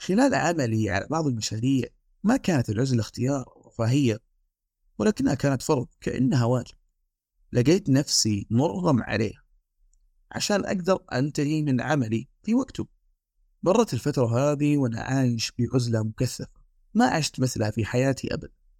خلال عملي؟ على بعض المشاريع ما كانت العزلة اختيار أو رفاهية ولكنها كانت فرض كأنها واجب. لقيت نفسي مرغم عليها عشان أقدر أنتهي من عملي في وقته. مرت الفترة هذه وأنا عايش بعزلة مكثفة ما عشت مثلها في حياتي أبدا.